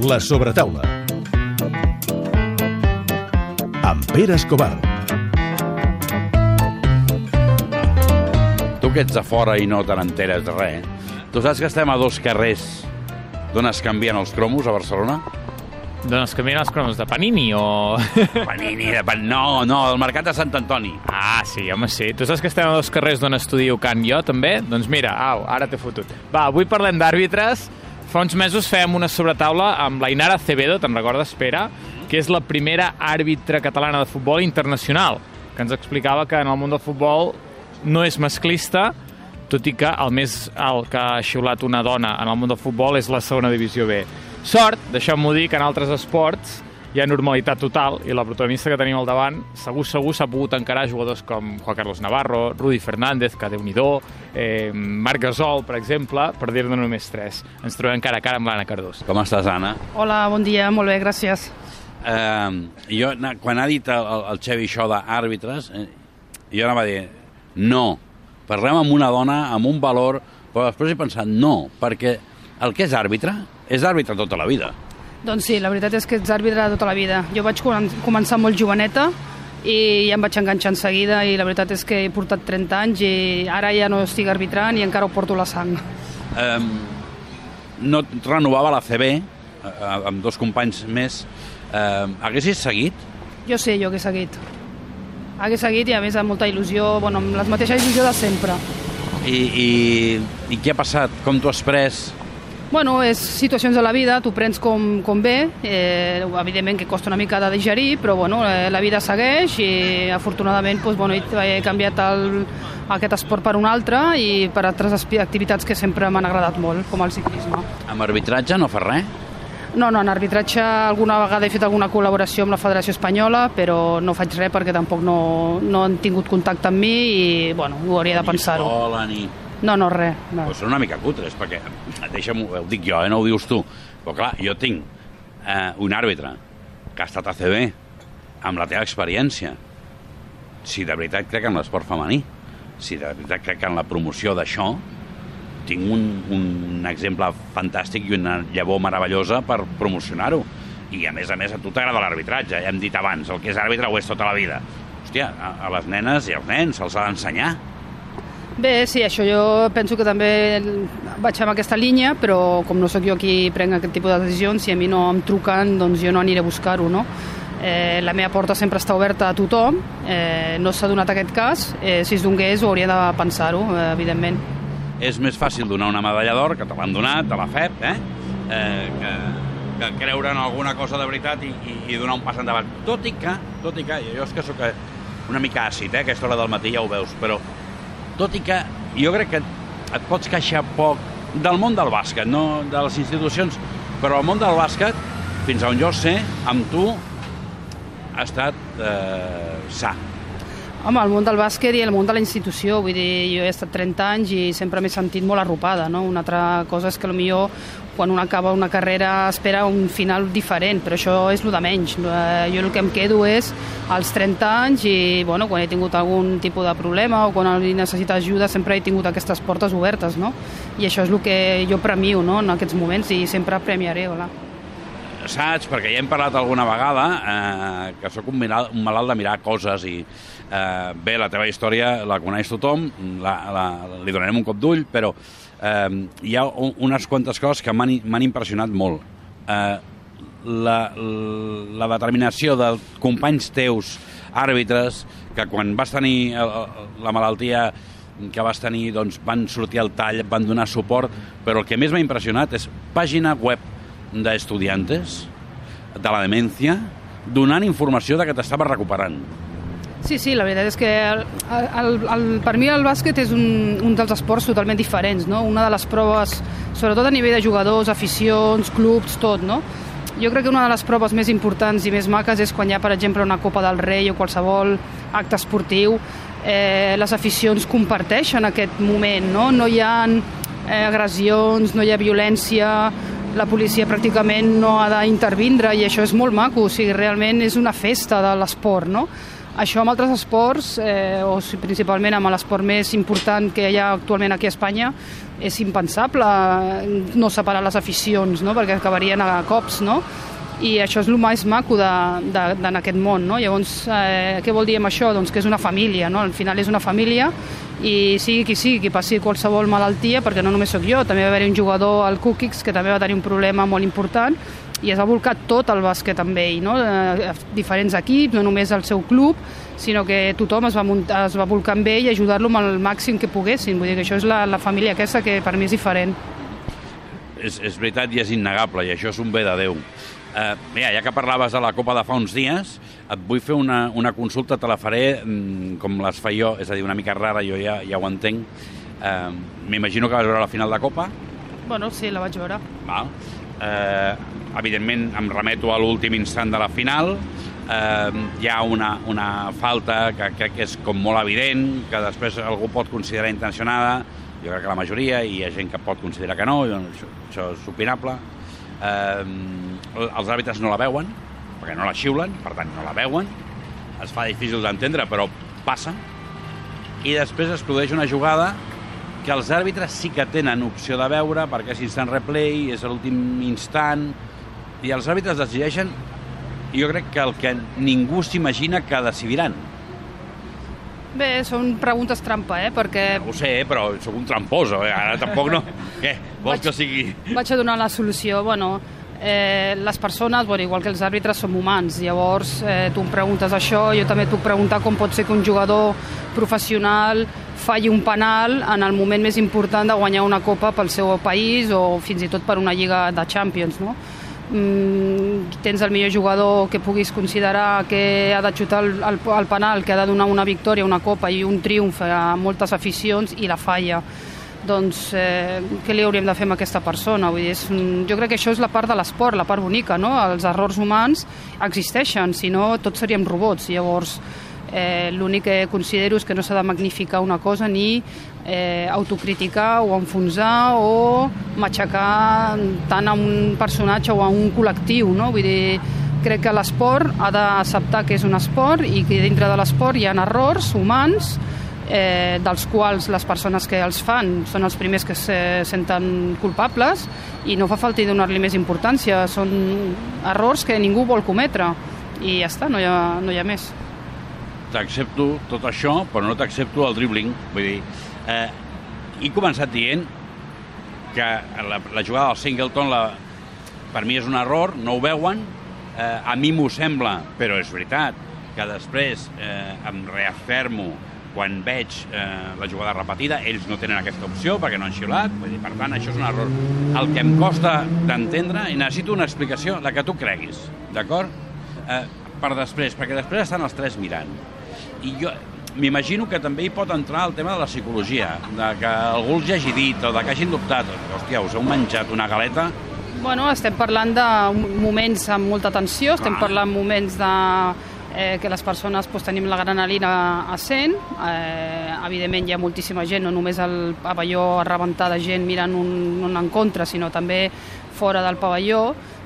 La sobretaula. Amb Pere Escobar. Tu que ets de fora i no te n'enteres de res, tu saps que estem a dos carrers d'on es canvien els cromos a Barcelona? Doncs canvien els cromos de Panini o... Panini, de pan... no, no, el mercat de Sant Antoni. Ah, sí, home, sí. Tu saps que estem a dos carrers d'on estudio Can jo, també? Doncs mira, au, ara t'he fotut. Va, avui parlem d'àrbitres. Fa uns mesos fèiem una sobretaula amb la Inara Acevedo, te'n recordes, Pere? Que és la primera àrbitre catalana de futbol internacional, que ens explicava que en el món del futbol no és masclista, tot i que el més alt que ha xiulat una dona en el món del futbol és la segona divisió B. Sort, deixeu-m'ho dir, que en altres esports hi ha normalitat total i la protagonista que tenim al davant segur, segur s'ha pogut encarar jugadors com Juan Carlos Navarro, Rudi Fernández, que déu nhi eh, Marc Gasol, per exemple, per dir-ne només tres. Ens trobem cara a cara amb l'Anna Cardós. Com estàs, Anna? Hola, bon dia, molt bé, gràcies. Eh, jo, quan ha dit el, el Xevi això d'àrbitres, eh, jo anava a dir, no, parlem amb una dona amb un valor, però després he pensat, no, perquè el que és àrbitre, és àrbitre tota la vida. Doncs sí, la veritat és que ets àrbitre tota la vida. Jo vaig comen- començar molt joveneta i ja em vaig enganxar en seguida i la veritat és que he portat 30 anys i ara ja no estic arbitrant i encara ho porto la sang. Eh, no et renovava la CB, eh, amb dos companys més. Eh, haguessis seguit? Jo sé, jo que he seguit. Hagués seguit i a més amb molta il·lusió, bueno, amb la mateixa il·lusió de sempre. I, i, i què ha passat? Com t'ho has pres? Bueno, és situacions de la vida, tu prens com, com bé, eh, evidentment que costa una mica de digerir, però bueno, eh, la vida segueix i afortunadament doncs, bueno, he canviat el, aquest esport per un altre i per altres activitats que sempre m'han agradat molt, com el ciclisme. Amb arbitratge no fa res? No, no, en arbitratge alguna vegada he fet alguna col·laboració amb la Federació Espanyola, però no faig res perquè tampoc no, no han tingut contacte amb mi i bueno, ho hauria de Ni pensar-ho. escola, ni... No, no, res. No. Pues són una mica cutres, perquè, deixa'm, ho dic jo, eh, no ho dius tu, però clar, jo tinc eh, un àrbitre que ha estat a CB amb la teva experiència. Si de veritat crec en l'esport femení, si de veritat crec en la promoció d'això, tinc un, un exemple fantàstic i una llavor meravellosa per promocionar-ho. I a més a més a tu t'agrada l'arbitratge, ja hem dit abans, el que és àrbitre ho és tota la vida. Hòstia, a, a les nenes i als nens se'ls ha d'ensenyar. Bé, sí, això jo penso que també vaig amb aquesta línia, però com no sóc jo qui prenc aquest tipus de decisions, si a mi no em truquen, doncs jo no aniré a buscar-ho, no? Eh, la meva porta sempre està oberta a tothom, eh, no s'ha donat aquest cas, eh, si es donés ho hauria de pensar-ho, eh, evidentment. és més fàcil donar una medalla d'or, que te l'han donat, de la FEP, eh? eh que, que creure en alguna cosa de veritat i, i, i donar un pas endavant. Tot i que, tot i que, jo és que sóc una mica àcid, eh? aquesta hora del matí ja ho veus, però tot i que jo crec que et pots queixar poc del món del bàsquet, no de les institucions, però el món del bàsquet, fins on jo sé, amb tu ha estat eh, sa. Home, el món del bàsquet i el món de la institució, vull dir, jo he estat 30 anys i sempre m'he sentit molt arropada, no? Una altra cosa és que millor quan un acaba una carrera espera un final diferent, però això és el de menys. Eh, Jo el que em quedo és als 30 anys i, bueno, quan he tingut algun tipus de problema o quan he necessitat ajuda sempre he tingut aquestes portes obertes, no? I això és el que jo premio, no?, en aquests moments i sempre premiaré, hola. Saps, perquè ja hem parlat alguna vegada, eh, que sóc un, miral, un malalt de mirar coses i eh, bé, la teva història la coneix tothom, la, la, li donarem un cop d'ull, però eh, hi ha un, unes quantes coses que m'han impressionat molt. Eh, la, la determinació de companys teus, àrbitres, que quan vas tenir el- la malaltia que vas tenir, doncs van sortir al tall, van donar suport, però el que més m'ha impressionat és pàgina web d'estudiantes de la demència donant informació de que t'estava recuperant. Sí, sí, la veritat és que el, el, el, per mi el bàsquet és un, un dels esports totalment diferents, no? Una de les proves, sobretot a nivell de jugadors, aficions, clubs, tot, no? Jo crec que una de les proves més importants i més maques és quan hi ha, per exemple, una Copa del Rei o qualsevol acte esportiu, eh, les aficions comparteixen aquest moment, no? No hi ha eh, agressions, no hi ha violència, la policia pràcticament no ha d'intervindre i això és molt maco, o sigui, realment és una festa de l'esport, no? Això amb altres esports, eh, o principalment amb l'esport més important que hi ha actualment aquí a Espanya, és impensable no separar les aficions, no? perquè acabarien a cops, no? I això és el més maco d'en aquest món. No? Llavors, eh, què vol dir amb això? Doncs que és una família, no? al final és una família i sigui qui sigui, qui passi qualsevol malaltia, perquè no només sóc jo, també va haver un jugador al Cookies que també va tenir un problema molt important i es va volcar tot el bàsquet amb ell, no? Eh, diferents equips, no només el seu club, sinó que tothom es va, muntar, es va volcar amb ell i ajudar-lo amb el màxim que poguessin. Vull dir que això és la, la família aquesta que per mi és diferent. És, és veritat i és innegable, i això és un bé de Déu. Uh, mira, ja que parlaves de la Copa de fa uns dies, et vull fer una, una consulta, te la faré mm, com les fa jo, és a dir, una mica rara, jo ja, ja ho entenc. Uh, M'imagino que vas veure la final de Copa? Bueno, sí, la vaig veure. Val. Uh, evidentment, em remeto a l'últim instant de la final. Uh, hi ha una, una falta que crec que és com molt evident, que després algú pot considerar intencionada, jo crec que la majoria, i hi ha gent que pot considerar que no, això, això és opinable. Eh, els àrbitres no la veuen, perquè no la xiulen, per tant no la veuen, es fa difícil d'entendre, però passa, i després es produeix una jugada que els àrbitres sí que tenen opció de veure perquè és instant replay, és l'últim instant, i els àrbitres decideixen jo crec que el que ningú s'imagina que decidiran. Bé, són preguntes trampa, eh? Perquè... Ho sé, però sóc un tramposo, eh? Ara tampoc no... Què? Vols Vaig- que sigui... Vaig a donar la solució. Bueno, eh, les persones, bueno, igual que els àrbitres, som humans. Llavors, eh, tu em preguntes això, jo també et puc preguntar com pot ser que un jugador professional falli un penal en el moment més important de guanyar una copa pel seu país o fins i tot per una lliga de Champions, no? Mm, tens el millor jugador que puguis considerar que ha de xutar el, el, el penal, que ha de donar una victòria, una copa i un triomf a moltes aficions i la falla doncs eh, què li hauríem de fer amb aquesta persona? Vull dir, és, un- jo crec que això és la part de l'esport, la part bonica, no? Els errors humans existeixen, si no tots seríem robots. Llavors, eh, l'únic que considero és que no s'ha de magnificar una cosa ni eh, autocriticar o enfonsar o matxacar tant a un personatge o a un col·lectiu, no? Vull dir, crec que l'esport ha d'acceptar que és un esport i que dintre de l'esport hi ha errors humans eh, dels quals les persones que els fan són els primers que se senten culpables i no fa falta donar-li més importància. Són errors que ningú vol cometre i ja està, no hi ha, no hi ha més. T'accepto tot això, però no t'accepto el dribbling. Vull dir, eh, he començat dient que la, la jugada del Singleton la, per mi és un error, no ho veuen, eh, a mi m'ho sembla, però és veritat que després eh, em reafirmo quan veig eh, la jugada repetida, ells no tenen aquesta opció perquè no han xiulat, vull dir, per tant, això és un error. El que em costa d'entendre, i necessito una explicació, la que tu creguis, d'acord? Eh, per després, perquè després estan els tres mirant. I jo m'imagino que també hi pot entrar el tema de la psicologia, de que algú els hagi dit o de que hagin dubtat. Hòstia, us heu menjat una galeta Bueno, estem parlant de moments amb molta tensió, estem parlant moments de eh, que les persones pues, tenim l'adrenalina a 100. Eh, evidentment hi ha moltíssima gent, no només al pavelló a rebentar de gent mirant un, un encontre, sinó també fora del pavelló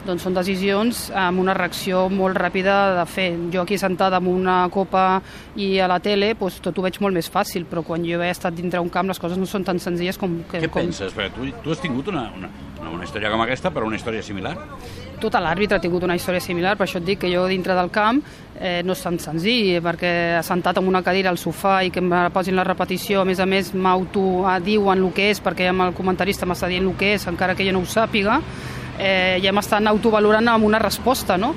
doncs són decisions amb una reacció molt ràpida de fer. Jo aquí sentada amb una copa i a la tele doncs, tot ho veig molt més fàcil, però quan jo he estat dintre un camp les coses no són tan senzilles com... Que, Què com... penses? Perquè tu, tu has tingut una, una, una història com aquesta, però una història similar. tot l'àrbitre ha tingut una història similar, per això et dic que jo dintre del camp eh, no és tan senzill, perquè sentat en una cadira al sofà i que em posin la repetició, a més a més m'auto ah, diuen el que és, perquè amb el comentarista m'està dient el que és, encara que jo no ho sàpiga, eh, ja m'estan autovalorant amb una resposta, no?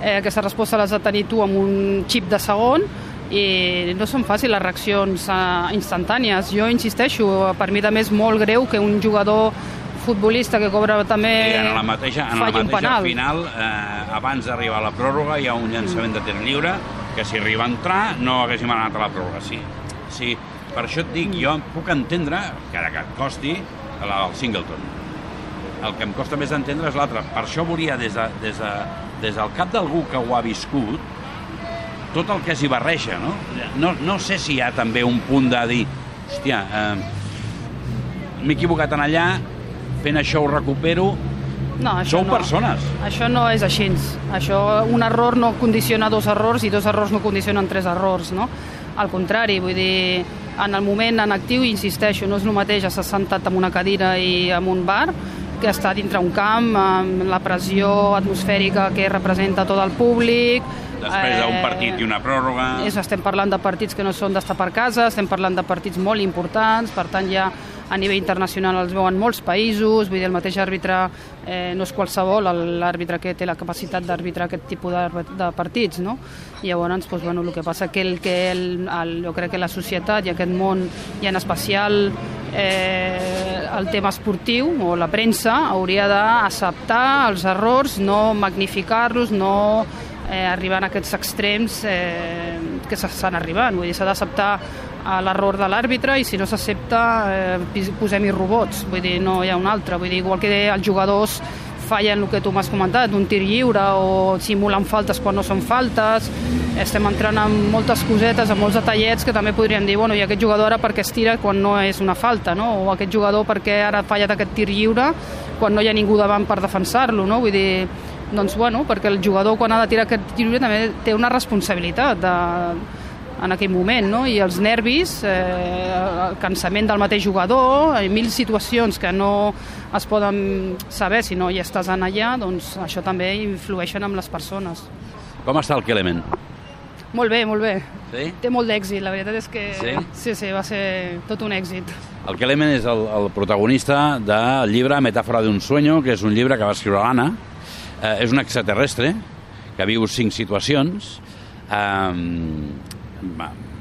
Eh, aquesta resposta l'has de tenir tu amb un xip de segon i no són fàcils les reaccions eh, instantànies. Jo insisteixo, per mi també és molt greu que un jugador futbolista que cobra també I en la mateixa, en la mateixa penal. final, eh, abans d'arribar a la pròrroga, hi ha un llançament de tir lliure que si arriba a entrar no haguéssim anat a la pròrroga. Sí, sí. Per això et dic, jo puc entendre, encara que et costi, el Singleton. El que em costa més d'entendre és l'altre. Per això volia, des, de, des, de, des del cap d'algú que ho ha viscut, tot el que s'hi barreja, no? no? No sé si hi ha també un punt de dir, hòstia, eh, m'he equivocat en allà, fent això ho recupero, No, això Sou no. persones. Això no és així. Això, un error no condiciona dos errors i dos errors no condicionen tres errors, no? Al contrari, vull dir, en el moment en actiu, insisteixo, no és el mateix estar sentat en una cadira i en un bar que estar dintre un camp amb la pressió atmosfèrica que representa tot el públic. Després d'un Eh, partit i una pròrroga... és, estem parlant de partits que no són d'estar per casa, estem parlant de partits molt importants, per tant ja a nivell internacional els veuen molts països, vull dir, el mateix àrbitre eh, no és qualsevol, l'àrbitre que té la capacitat d'arbitrar aquest tipus de, de partits, no? I llavors, doncs, bueno, el que passa que, el, que el, el, jo crec que la societat i aquest món, i en especial eh, el tema esportiu o la premsa, hauria d'acceptar els errors, no magnificar-los, no eh, arribant a aquests extrems eh, que s'estan arribant. Vull dir, s'ha d'acceptar eh, l'error de l'àrbitre i si no s'accepta eh, posem-hi robots. Vull dir, no hi ha un altre. Vull dir, igual que els jugadors fallen el que tu m'has comentat, un tir lliure o simulen faltes quan no són faltes. Estem entrant en moltes cosetes, en molts detallets que també podríem dir, bueno, i aquest jugador ara perquè es tira quan no és una falta, no? O aquest jugador perquè ara ha fallat aquest tir lliure quan no hi ha ningú davant per defensar-lo, no? Vull dir, doncs, bueno, perquè el jugador quan ha de tirar aquest tir lliure també té una responsabilitat de, en aquell moment, no? i els nervis, eh, el cansament del mateix jugador, eh, mil situacions que no es poden saber si no hi estàs en allà, doncs això també influeixen amb les persones. Com està el Kelemen? Molt bé, molt bé. Sí? Té molt d'èxit, la veritat és que Sí? sí, sí, va ser tot un èxit. El Kelemen és el, el protagonista del llibre Metàfora d'un sueño, que és un llibre que va escriure l'Anna. Eh, és un extraterrestre que viu cinc situacions. Eh,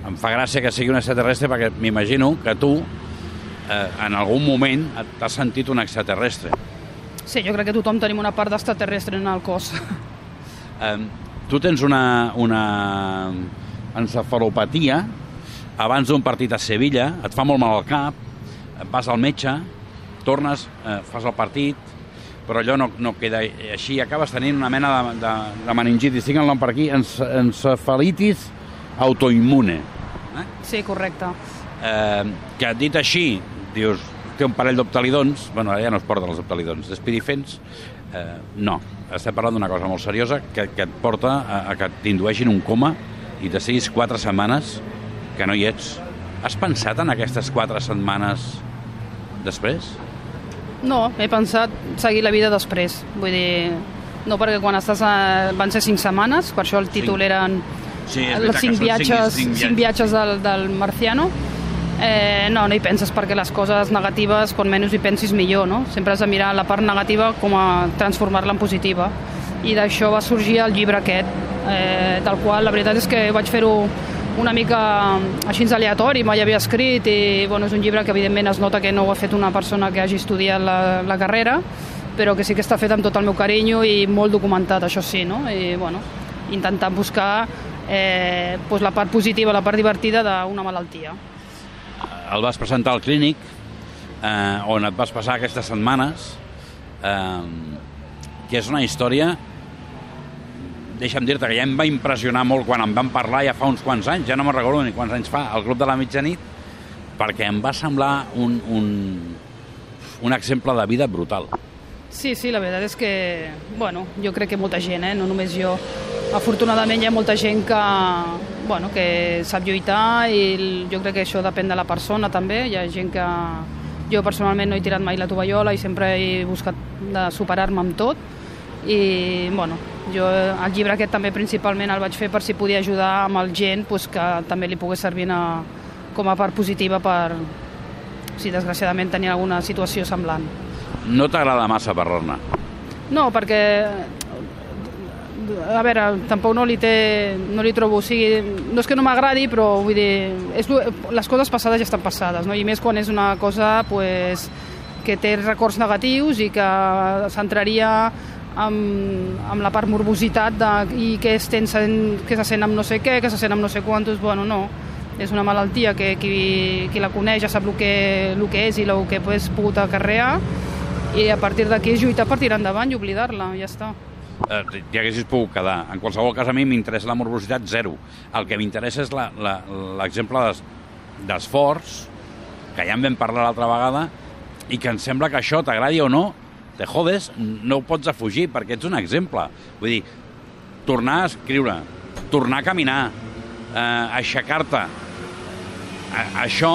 em fa gràcia que sigui un extraterrestre perquè m'imagino que tu eh, en algun moment t'has sentit un extraterrestre. Sí, jo crec que tothom tenim una part d'extraterrestre en el cos. Eh, tu tens una, una encefalopatia abans d'un partit a Sevilla, et fa molt mal al cap, vas al metge, tornes, eh, fas el partit, però allò no, no queda així, acabes tenint una mena de, de, de meningitis, tinc el nom per aquí, ence, encefalitis autoimmune. Sí, correcte. Eh, que dit així, dius, té un parell d'optalidons, bueno, ara ja no es porten els optalidons, despidifents, eh, no. Estem parlant d'una cosa molt seriosa que, que et porta a, a que t'indueixin un coma i te siguis quatre setmanes que no hi ets. Has pensat en aquestes quatre setmanes després? No, he pensat seguir la vida després. Vull dir, no perquè quan estàs a... van ser cinc setmanes, per això el títol eren Sí, els cinc viatges, cinc- cinc cinc viatges del, del marciano. Eh, no, no hi penses perquè les coses negatives, quan menys hi pensis millor, no? Sempre has de mirar la part negativa com a transformar-la en positiva. I d'això va sorgir el llibre aquest, eh, del qual la veritat és que vaig fer-ho una mica així aleatori, mai havia escrit i bueno, és un llibre que evidentment es nota que no ho ha fet una persona que hagi estudiat la, la carrera, però que sí que està fet amb tot el meu carinyo i molt documentat, això sí, no? I, bueno, intentant buscar eh, pues la part positiva, la part divertida d'una malaltia. El vas presentar al clínic, eh, on et vas passar aquestes setmanes, eh, que és una història deixa'm dir-te que ja em va impressionar molt quan em van parlar ja fa uns quants anys, ja no me'n recordo ni quants anys fa, al Club de la Mitjanit, perquè em va semblar un, un, un exemple de vida brutal. Sí, sí, la veritat és que, bueno, jo crec que molta gent, eh? no només jo. Afortunadament hi ha molta gent que, bueno, que sap lluitar i el- jo crec que això depèn de la persona també. Hi ha gent que... Jo personalment no he tirat mai la tovallola i sempre he buscat de superar-me amb tot i, bueno, jo el llibre aquest també principalment el vaig fer per si podia ajudar amb el gent pues, que també li pogués servir a, com a part positiva per si desgraciadament tenia alguna situació semblant. No t'agrada massa parlar-ne. No, perquè a veure, tampoc no li té, no li trobo, o sigui, no és que no m'agradi, però vull dir, és, les coses passades ja estan passades, no? i més quan és una cosa pues, que té records negatius i que s'entraria amb, amb la part morbositat de, i que, es ten, que se sent amb no sé què, que se sent amb no sé quantos, bueno, no, és una malaltia que qui, qui la coneix ja sap el que, el que és i el que has pogut acarrear i a partir d'aquí és lluitar per tirar endavant i oblidar-la, ja està. eh, ja haguessis pogut quedar. En qualsevol cas, a mi m'interessa la morbositat zero. El que m'interessa és l'exemple d'es- d'esforç, que ja en vam parlar l'altra vegada, i que em sembla que això, t'agradi o no, te jodes, no ho pots afugir, perquè ets un exemple. Vull dir, tornar a escriure, tornar a caminar, eh, aixecar-te, això,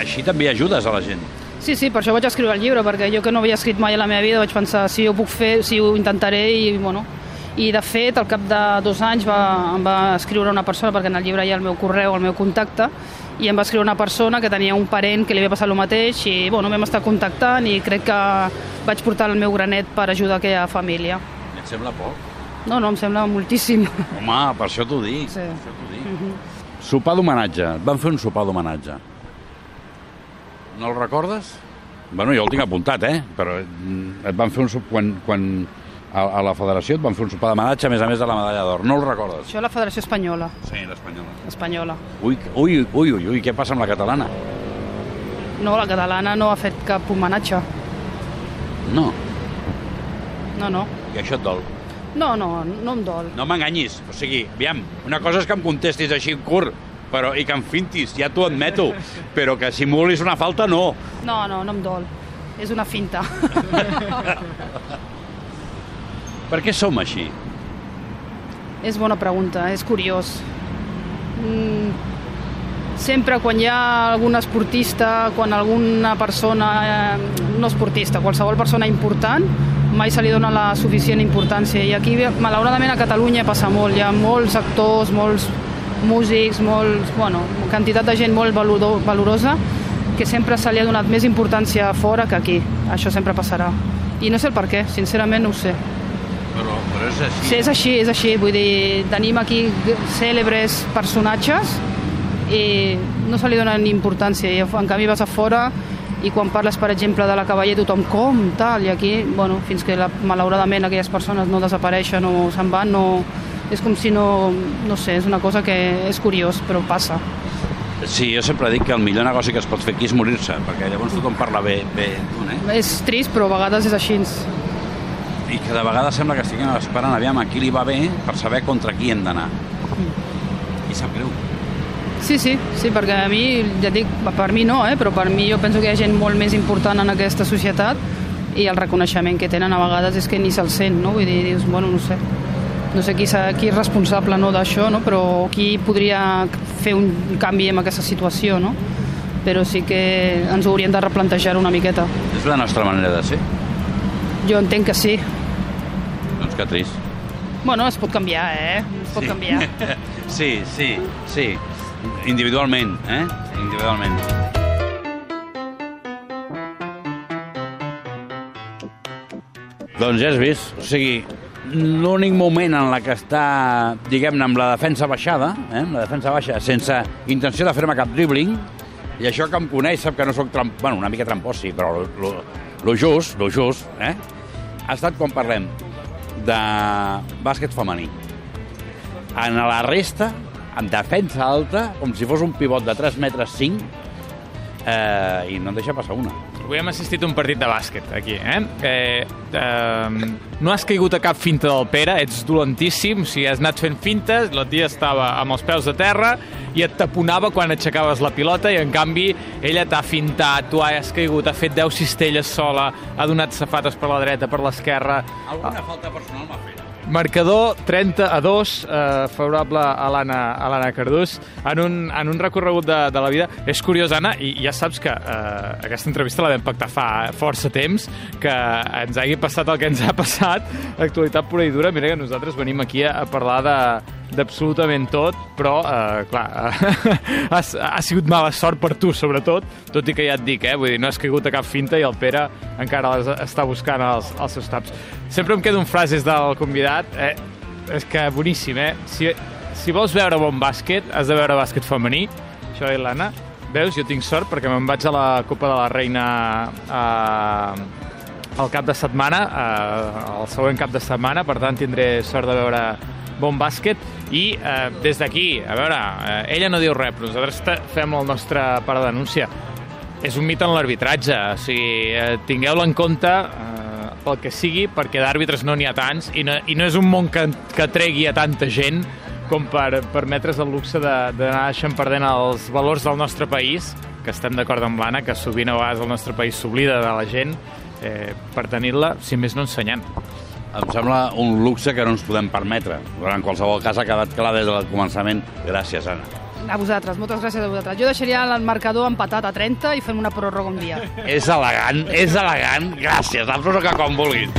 així també ajudes a la gent. Sí, sí, per això vaig escriure el llibre, perquè jo que no havia escrit mai a la meva vida vaig pensar si ho puc fer, si ho intentaré i, bueno, i de fet al cap de dos anys va, em va escriure una persona, perquè en el llibre hi ha el meu correu, el meu contacte, i em va escriure una persona que tenia un parent que li havia passat el mateix i bueno, vam estar contactant i crec que vaig portar el meu granet per ajudar aquella família. Et sembla poc? No, no, em sembla moltíssim. Home, per això t'ho dic. Sí. Per això dic. Sopar d'homenatge. Van fer un sopar d'homenatge. No el recordes? Bueno, jo el tinc apuntat, eh? Però mm, et van fer un sopar... Quan, quan a, a la federació et van fer un sopar d'homenatge, a més a més de la medalla d'or. No el recordes? Això la Federació Espanyola. Sí, l'espanyola. Espanyola. Ui, ui, ui, ui, ui, què passa amb la catalana? No, la catalana no ha fet cap homenatge. No. No, no. I això et dol. No, no, no em dol. No m'enganyis. O sigui, aviam, una cosa és que em contestis així curt, però, i que em fintis, ja t'ho admeto, però que simulis una falta, no. No, no, no em dol. És una finta. Per què som així? és bona pregunta, és curiós. Mm, sempre quan hi ha algun esportista, quan alguna persona, eh, no esportista, qualsevol persona important, mai se li dona la suficient importància. I aquí, malauradament, a Catalunya passa molt. Hi ha molts actors, molts músics, molts, bueno, quantitat de gent molt valoro, valorosa que sempre se li ha donat més importància fora que aquí. Això sempre passarà. I no sé el per què, sincerament no ho sé. Però, però és així. Sí, és així, és així. Vull dir, tenim aquí cèlebres personatges i no se li dona ni importància. I en canvi vas a fora i quan parles, per exemple, de la cavaller, tothom com, tal, i aquí, bueno, fins que la, malauradament aquelles persones no desapareixen o se'n van, no, és com si no, no sé, és una cosa que és curiós, però passa. Sí, jo sempre dic que el millor negoci que es pot fer aquí és morir-se, perquè llavors tothom parla bé, bé d'un, eh? És trist, però a vegades és així. I que de vegades sembla que estiguem esperant aviam a qui li va bé per saber contra qui hem d'anar. I sap greu. Sí, sí, sí, perquè a mi, ja dic, per mi no, eh, però per mi jo penso que hi ha gent molt més important en aquesta societat i el reconeixement que tenen a vegades és que ni se'l sent, no? Vull dir, dius, bueno, no sé, no sé qui, qui és responsable no, d'això, no? però qui podria fer un canvi en aquesta situació, no? Però sí que ens ho hauríem de replantejar una miqueta. És la nostra manera de ser. Jo entenc que sí. Doncs que trist. Bueno, es pot canviar, eh? Es pot Sí. canviar. Sí, sí, sí. Individualment, eh? Individualment. Doncs ja has vist, o sigui, l'únic moment en la que està, diguem-ne, amb la defensa baixada, eh, amb la defensa baixa, sense intenció de fer-me cap dribbling, i això que em coneix sap que no sóc tramp... bueno, una mica trampós, sí, però lo, lo, lo just, lo just, eh, ha estat quan parlem de bàsquet femení. En la resta, en defensa alta, com si fos un pivot de 3 metres 5, eh, i no en deixa passar una. Avui hem assistit a un partit de bàsquet, aquí, eh? eh, eh no has caigut a cap finta del Pere, ets dolentíssim, o sigui, has anat fent fintes, la tia estava amb els peus de terra i et taponava quan aixecaves la pilota i, en canvi, ella t'ha fintat, tu has caigut, ha fet 10 cistelles sola, ha donat safates per la dreta, per l'esquerra... Alguna falta personal m'ha fet. Marcador 30 a 2, eh, favorable a l'Anna Cardús, en un, en un recorregut de, de la vida. És curiós, Anna, i ja saps que eh, aquesta entrevista la vam pactar fa força temps, que ens hagi passat el que ens ha passat, actualitat pura i dura. Mira que nosaltres venim aquí a, a parlar de d'absolutament tot, però, eh, clar, ha, ha sigut mala sort per tu, sobretot, tot i que ja et dic, eh, vull dir, no has caigut a cap finta i el Pere encara les està buscant els, els seus taps. Sempre em quedo amb frases del convidat, eh, és que boníssim, eh? Si, si vols veure bon bàsquet, has de veure bàsquet femení, això és l'Anna. Veus, jo tinc sort perquè me'n vaig a la Copa de la Reina eh, el cap de setmana, eh, el següent cap de setmana, per tant tindré sort de veure bon bàsquet i eh, des d'aquí, a veure, eh, ella no diu res, però nosaltres fem el nostre part de denúncia. És un mit en l'arbitratge, o sigui, eh, tingueu-lo en compte eh, pel que sigui, perquè d'àrbitres no n'hi ha tants i no, i no és un món que, que tregui a tanta gent com per permetre's el luxe de- d'anar deixant perdent els valors del nostre país, que estem d'acord amb l'Anna, que sovint a vegades el nostre país s'oblida de la gent, eh, per tenir-la, si més no ensenyant. Em sembla un luxe que no ens podem permetre. Però en qualsevol cas ha quedat clar des del començament. Gràcies, Anna. A vosaltres, moltes gràcies a vosaltres. Jo deixaria el marcador empatat a 30 i fem una pròrroga un dia. És elegant, és elegant. Gràcies, la pròrroga com vulguis.